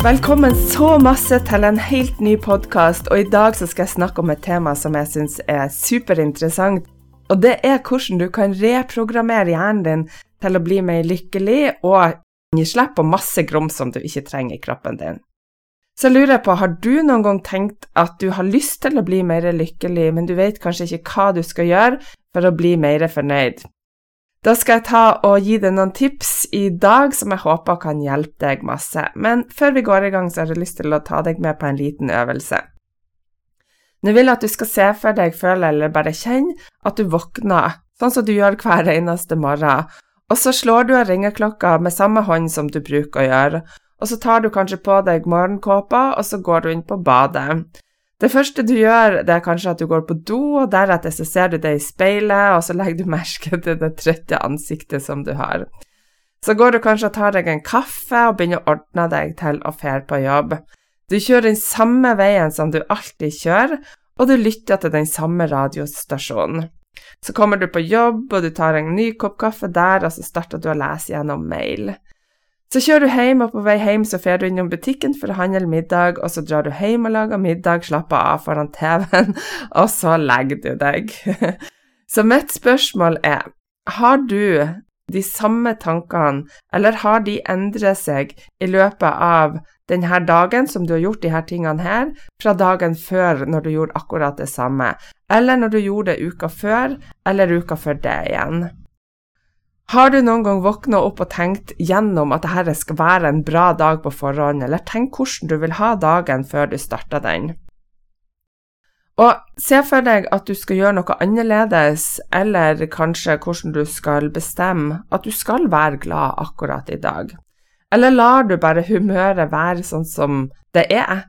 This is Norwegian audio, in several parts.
Velkommen så masse til en helt ny podkast, og i dag så skal jeg snakke om et tema som jeg syns er superinteressant. Og det er hvordan du kan reprogrammere hjernen din til å bli mer lykkelig og gi slipp på masse grums som du ikke trenger i kroppen din. Så jeg lurer på, har du noen gang tenkt at du har lyst til å bli mer lykkelig, men du vet kanskje ikke hva du skal gjøre for å bli mer fornøyd? Da skal jeg ta og gi deg noen tips i dag som jeg håper kan hjelpe deg masse, men før vi går i gang, så har jeg lyst til å ta deg med på en liten øvelse. Nå vil jeg at du skal se for deg, føle eller bare kjenne at du våkner, sånn som du gjør hver eneste morgen, og så slår du av ringeklokka med samme hånd som du bruker å gjøre, og så tar du kanskje på deg morgenkåpa, og så går du inn på badet. Det første du gjør, det er kanskje at du går på do, og deretter så ser du det i speilet, og så legger du merke til det trøtte ansiktet som du har. Så går du kanskje og tar deg en kaffe og begynner å ordne deg til å fære på jobb. Du kjører den samme veien som du alltid kjører, og du lytter til den samme radiostasjonen. Så kommer du på jobb, og du tar en ny kopp kaffe der, og så starter du å lese gjennom mail. Så kjører du hjem, og på vei hjem så drar du innom butikken for å handle middag, og så drar du hjem og lager middag, slapper av foran TV-en, og så legger du deg. Så mitt spørsmål er, har du de samme tankene, eller har de endret seg i løpet av denne dagen som du har gjort her tingene her, fra dagen før når du gjorde akkurat det samme, eller når du gjorde det uka før, eller uka før det igjen? Har du noen gang våkna opp og tenkt gjennom at dette skal være en bra dag på forhånd, eller tenk hvordan du vil ha dagen før du starter den? Og se for deg at du skal gjøre noe annerledes, eller kanskje hvordan du skal bestemme at du skal være glad akkurat i dag. Eller lar du bare humøret være sånn som det er,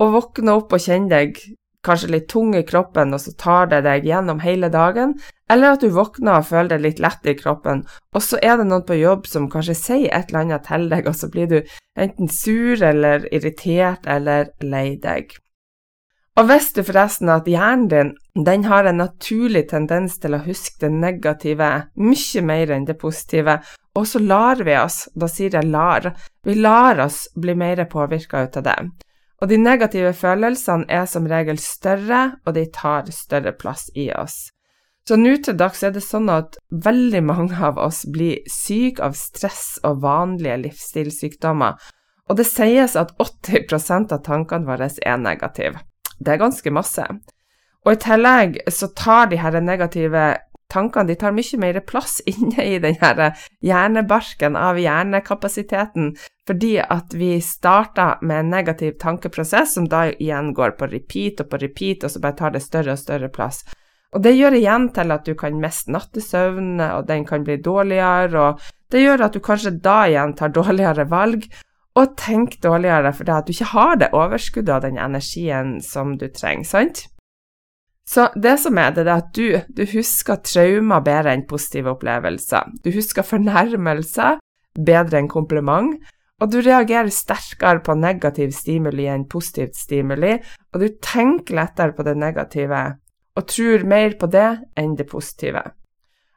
og våkne opp og kjenne deg kanskje litt tung i kroppen, og så tar det deg gjennom hele dagen, eller at du våkner og føler deg litt lett i kroppen, og så er det noen på jobb som kanskje sier et eller annet til deg, og så blir du enten sur eller irritert eller lei deg. Og visste du forresten at hjernen din den har en naturlig tendens til å huske det negative mye mer enn det positive, og så lar vi oss, da sier jeg lar, vi lar oss bli mer påvirka ut av det. Og de negative følelsene er som regel større, og de tar større plass i oss. Så nå til dags er det sånn at veldig mange av oss blir syke av stress og vanlige livsstilssykdommer, og det sies at 80% av tankene våre er negative. Det er ganske masse. Og i tillegg så tar de her negative tankene de tar mye mer plass inne i den hjernebarken av hjernekapasiteten, fordi at vi starter med en negativ tankeprosess som da igjen går på repeat og på repeat, og så bare tar det større og større plass. Og det gjør igjen til at du kan miste nattesøvn, og den kan bli dårligere, og det gjør at du kanskje da igjen tar dårligere valg, og tenker dårligere fordi at du ikke har det overskuddet av den energien som du trenger, sant? Så det som er det, er at du, du husker traumer bedre enn positive opplevelser. Du husker fornærmelser bedre enn kompliment, og du reagerer sterkere på negativ stimuli enn positivt stimuli, og du tenker lettere på det negative og tror mer på det enn det positive.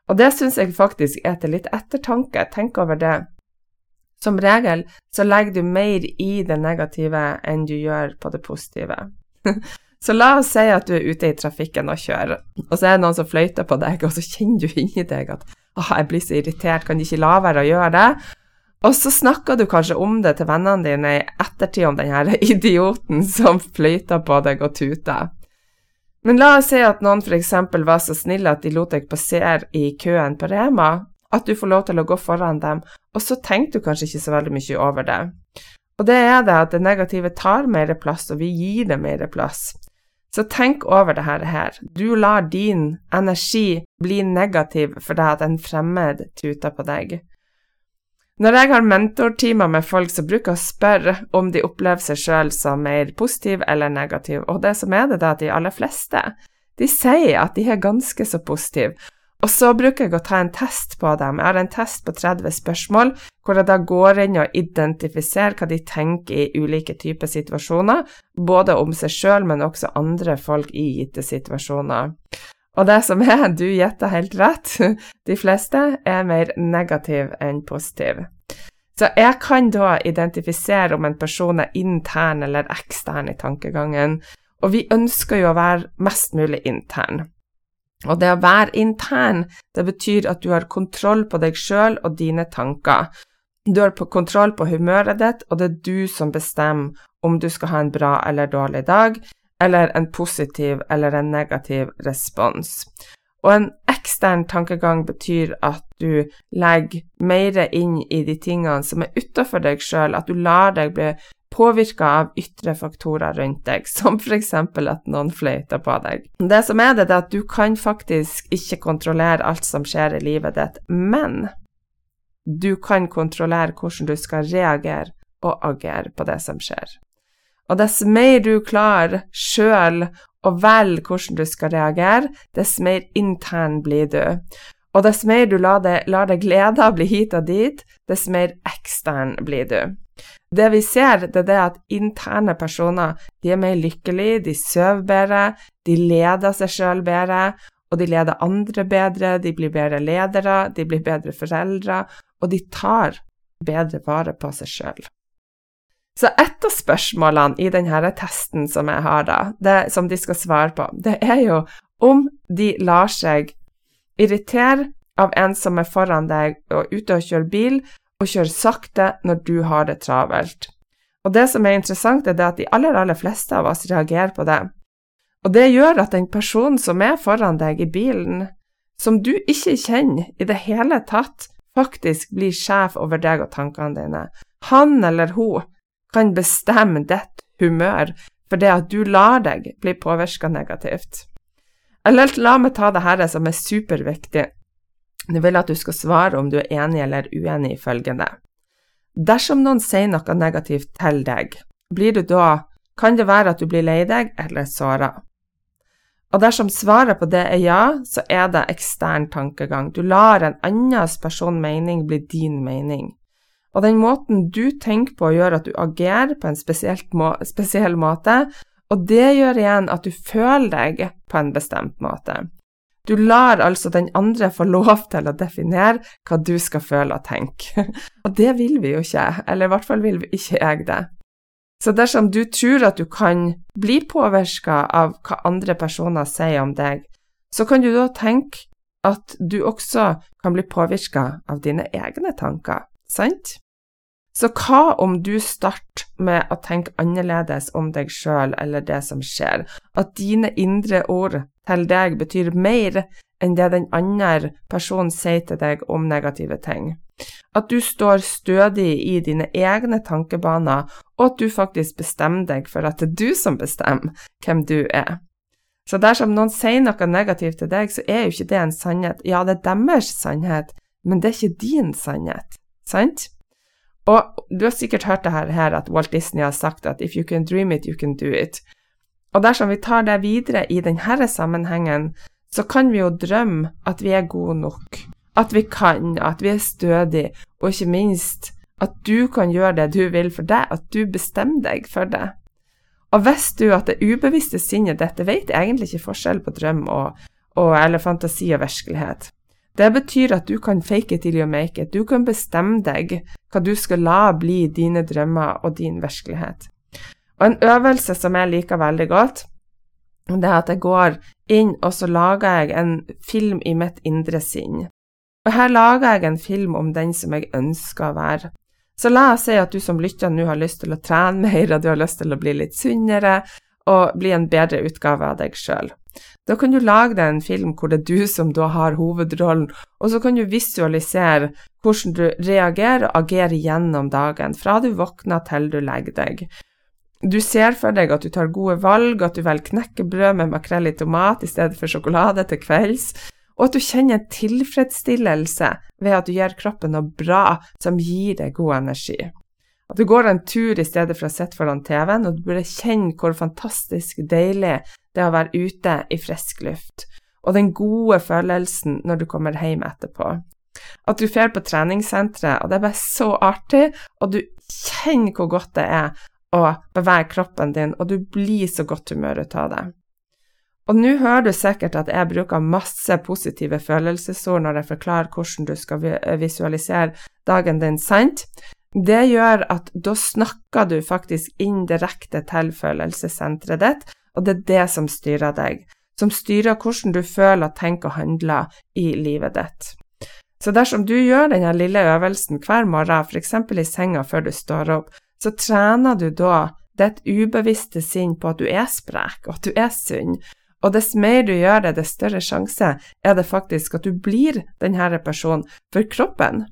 Og det syns jeg faktisk er til litt ettertanke. Tenk over det. Som regel så legger du mer i det negative enn du gjør på det positive. så la oss si at du er ute i trafikken og kjører, og så er det noen som fløyter på deg, og så kjenner du inni deg at åh, jeg blir så irritert, kan de ikke la være å gjøre det? Og så snakker du kanskje om det til vennene dine i ettertid om denne idioten som fløyter på deg og tuter. Men la oss si at noen f.eks. var så snille at de lot deg passere i køen på Rema, at du får lov til å gå foran dem, og så tenker du kanskje ikke så veldig mye over det. Og det er det at det negative tar mer plass, og vi gir det mer plass. Så tenk over det her. Du lar din energi bli negativ fordi at en fremmed tuter på deg. Når jeg har mentortimer med folk, så bruker jeg å spørre om de opplever seg sjøl som mer positiv eller negativ, og det som er det, er at de aller fleste, de sier at de er ganske så positive. Og så bruker jeg å ta en test på dem. Jeg har en test på 30 spørsmål, hvor jeg da går inn og identifiserer hva de tenker i ulike typer situasjoner, både om seg sjøl, men også andre folk i gitte situasjoner. Og det som er, du gjetter helt rett, de fleste er mer negativ enn positiv. Så jeg kan da identifisere om en person er intern eller ekstern i tankegangen, og vi ønsker jo å være mest mulig intern. Og det å være intern, det betyr at du har kontroll på deg sjøl og dine tanker. Du har kontroll på humøret ditt, og det er du som bestemmer om du skal ha en bra eller dårlig dag, eller en positiv eller en negativ respons. Og en ekstern tankegang betyr at du legger mer inn i de tingene som er utafor deg sjøl, at du lar deg bli påvirka av ytre faktorer rundt deg, som f.eks. at noen fløyter på deg. Det som er det, er at du kan faktisk ikke kontrollere alt som skjer i livet ditt, men du kan kontrollere hvordan du skal reagere og agere på det som skjer. Og dess mer du klarer sjøl å velge hvordan du skal reagere, dess mer intern blir du. Og dess mer du lar deg, lar deg glede bli hit og dit, dess mer ekstern blir du. Det vi ser, det er det at interne personer de er mer lykkelige, de sover bedre, de leder seg sjøl bedre, og de leder andre bedre, de blir bedre ledere, de blir bedre foreldre, og de tar bedre vare på seg sjøl. Så et av spørsmålene i denne testen som jeg har, da, det, som de skal svare på, det er jo om de lar seg irritere av en som er foran deg og ute og kjører bil, og kjører sakte når du har det travelt. Og det som er interessant, er at de aller, aller fleste av oss reagerer på det. Og det gjør at den personen som er foran deg i bilen, som du ikke kjenner i det hele tatt, faktisk blir sjef over deg og tankene dine. Han eller hun kan bestemme ditt humør fordi at du lar deg bli påvirka negativt. Eller la meg ta det her som er superviktig. Nå vil at du skal svare om du er enig eller uenig i følgende. Dersom noen sier noe negativt til deg, blir du da, kan det være at du blir lei deg eller såra. Og dersom svaret på det er ja, så er det ekstern tankegang. Du lar en annens person mening bli din mening. Og den måten du tenker på, gjør at du agerer på en må spesiell måte, og det gjør igjen at du føler deg på en bestemt måte. Du lar altså den andre få lov til å definere hva du skal føle og tenke. Og det vil vi jo ikke, eller i hvert fall vil vi ikke jeg det. Så dersom du tror at du kan bli påvirka av hva andre personer sier om deg, så kan du da tenke at du også kan bli påvirka av dine egne tanker, sant? Så hva om du starter med å tenke annerledes om deg sjøl eller det som skjer, at dine indre ord til deg betyr mer enn det den andre personen sier til deg om negative ting? At du står stødig i dine egne tankebaner, og at du faktisk bestemmer deg for at det er du som bestemmer hvem du er. Så dersom noen sier noe negativt til deg, så er jo ikke det en sannhet. Ja, det er deres sannhet, men det er ikke din sannhet, sant? Og du har sikkert hørt det her, at Walt Disney har sagt at if you can dream it, you can do it. Og dersom vi tar det videre i denne sammenhengen, så kan vi jo drømme at vi er gode nok, at vi kan, at vi er stødige, og ikke minst At du kan gjøre det du vil for deg, at du bestemmer deg for det. Og visste du at det ubevisste sinnet dette vet egentlig ikke forskjell på drøm og, og, eller fantasi og virkelighet. Det betyr at du kan fake it till you make it. Du kan bestemme deg hva du skal la bli dine drømmer og din virkelighet. Og en øvelse som jeg liker veldig godt, det er at jeg går inn og så lager jeg en film i mitt indre sinn. Og her lager jeg en film om den som jeg ønsker å være. Så la oss si at du som lytter nå har lyst til å trene mer, og du har lyst til å bli litt sunnere og bli en bedre utgave av deg sjøl. Da kan du lage deg en film hvor det er du som da har hovedrollen, og så kan du visualisere hvordan du reagerer og agerer gjennom dagen, fra du våkner til du legger deg. Du ser for deg at du tar gode valg, at du velger knekkebrød med makrell i tomat i stedet for sjokolade til kvelds, og at du kjenner en tilfredsstillelse ved at du gjør kroppen noe bra som gir deg god energi. At du går en tur i stedet for å sitte foran TV-en, og du burde kjenne hvor fantastisk deilig det å være ute i frisk luft, og den gode følelsen når du kommer hjem etterpå. At du drar på treningssenteret, og det er bare så artig, og du kjenner hvor godt det er å bevege kroppen din, og du blir så godt humør ut av det. Og nå hører du sikkert at jeg bruker masse positive følelsesord når jeg forklarer hvordan du skal visualisere dagen din, sant? Det gjør at da snakker du faktisk indirekte til følelsessenteret ditt, og det er det som styrer deg, som styrer hvordan du føler, tenker og handler i livet ditt. Så dersom du gjør denne lille øvelsen hver morgen, f.eks. i senga før du står opp, så trener du da ditt ubevisste sinn på at du er sprek, og at du er sunn, og dess mer du gjør det, dess større sjanse er det faktisk at du blir denne personen for kroppen.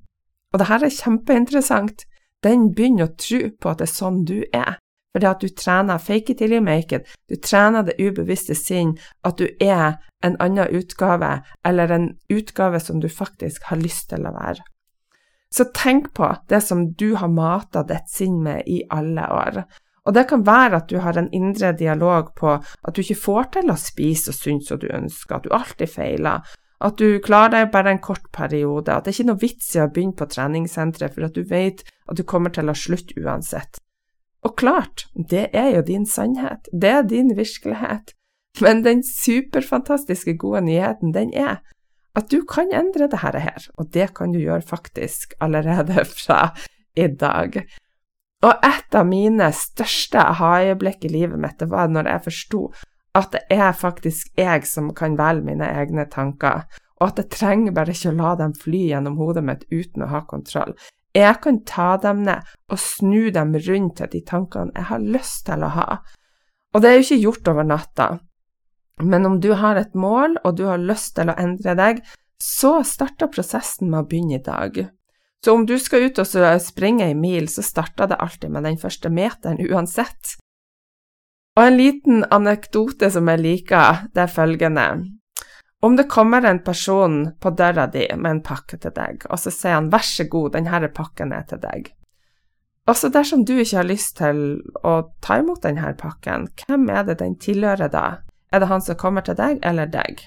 Og det her er kjempeinteressant. Den begynner å tro på at det er sånn du er. Fordi at du trener fake it till you make it, du trener det ubevisste sinn, at du er en annen utgave, eller en utgave som du faktisk har lyst til å være. Så tenk på det som du har mata ditt sinn med i alle år. Og det kan være at du har en indre dialog på at du ikke får til å spise så sunt som du ønsker, at du alltid feiler, at du klarer deg bare en kort periode, at det ikke er noe vits i å begynne på treningssenteret for at du vet at du kommer til å slutte uansett. Og klart, det er jo din sannhet, det er din virkelighet, men den superfantastiske gode nyheten, den er at du kan endre dette her, og det kan du gjøre faktisk allerede fra i dag. Og et av mine største aha-øyeblikk i livet mitt, det var når jeg forsto at det er faktisk jeg som kan velge mine egne tanker, og at jeg trenger bare ikke å la dem fly gjennom hodet mitt uten å ha kontroll. Jeg kan ta dem ned og snu dem rundt til de tankene jeg har lyst til å ha. Og det er jo ikke gjort over natta, men om du har et mål og du har lyst til å endre deg, så starter prosessen med å begynne i dag. Så om du skal ut og springe ei mil, så starter det alltid med den første meteren uansett. Og en liten anekdote som jeg liker, det er følgende. Om det kommer en person på døra di med en pakke til deg, og så sier han vær så god, denne pakken er til deg. Også dersom du ikke har lyst til å ta imot denne pakken, hvem er det den tilhører da? Er det han som kommer til deg, eller deg?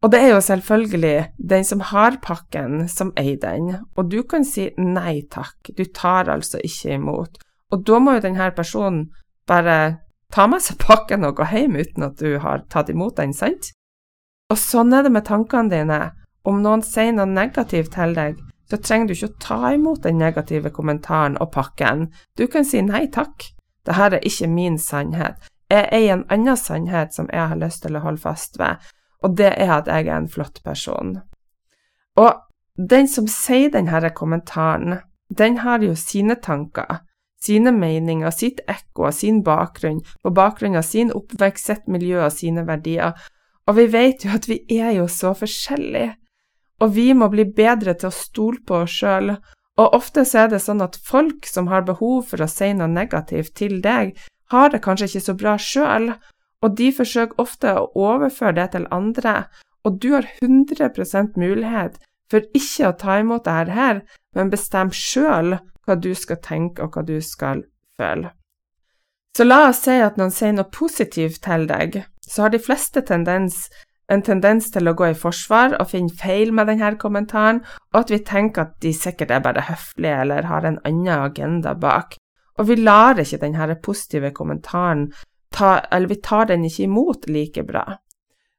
Og det er jo selvfølgelig den som har pakken, som eier den, og du kan si nei takk, du tar altså ikke imot. Og da må jo denne personen bare ta med seg pakken og gå hjem uten at du har tatt imot den, sant? Og sånn er det med tankene dine. Om noen sier noe negativt til deg, så trenger du ikke å ta imot den negative kommentaren og pakken. Du kan si nei takk, dette er ikke min sannhet. Jeg eier en annen sannhet som jeg har lyst til å holde fast ved, og det er at jeg er en flott person. Og den som sier denne kommentaren, den har jo sine tanker, sine meninger, sitt ekko og sin bakgrunn, på bakgrunn av sin oppvekst, sitt miljø og sine verdier, og vi vet jo at vi er jo så forskjellige, og vi må bli bedre til å stole på oss sjøl, og ofte så er det sånn at folk som har behov for å si noe negativt til deg, har det kanskje ikke så bra sjøl, og de forsøker ofte å overføre det til andre, og du har 100% mulighet for ikke å ta imot dette her, men bestem sjøl hva du skal tenke og hva du skal føle. Så la oss si at noen sier noe positivt til deg, så har de fleste tendens en tendens til å gå i forsvar og finne feil med denne kommentaren, og at vi tenker at de sikkert er bare høflige eller har en annen agenda bak. Og vi lar ikke denne positive kommentaren ta, eller vi tar den ikke imot like bra.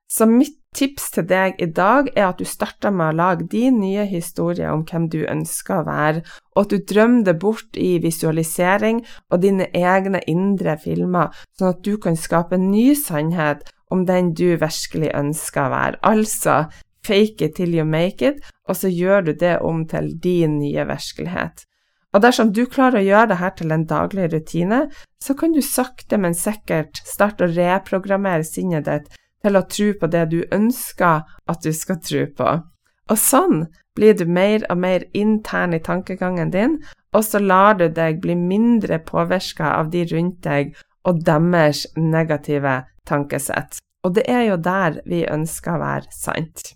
Så mitt tips til deg i dag er at du starter med å lage din nye historie om hvem du ønsker å være, og at du drømmer det bort i visualisering og dine egne indre filmer, sånn at du kan skape en ny sannhet om den du virkelig ønsker å være. Altså fake it till you make it, og så gjør du det om til din nye virkelighet. Og dersom du klarer å gjøre dette til en daglig rutine, så kan du sakte, men sikkert starte å reprogrammere sinnet ditt til å tro på det du ønsker at du skal tro på. Og sånn blir du mer og mer intern i tankegangen din, og så lar du deg bli mindre påvirka av de rundt deg og deres negative tankesett. Og det er jo der vi ønsker å være sant.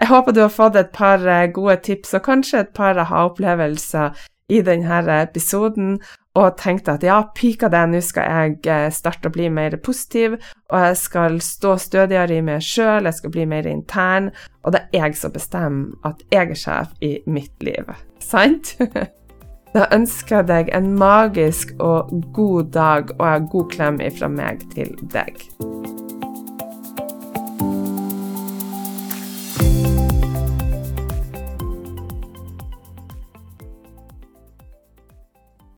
Jeg håper du har fått et par eh, gode tips og kanskje et par aha-opplevelser i denne episoden, og tenkte at ja, pika det, nå skal jeg eh, starte å bli mer positiv, og jeg skal stå stødigere i meg sjøl, jeg skal bli mer intern, og det er jeg som bestemmer at jeg er sjef i mitt liv. Sant? Da ønsker jeg deg en magisk og god dag og en god klem ifra meg til deg.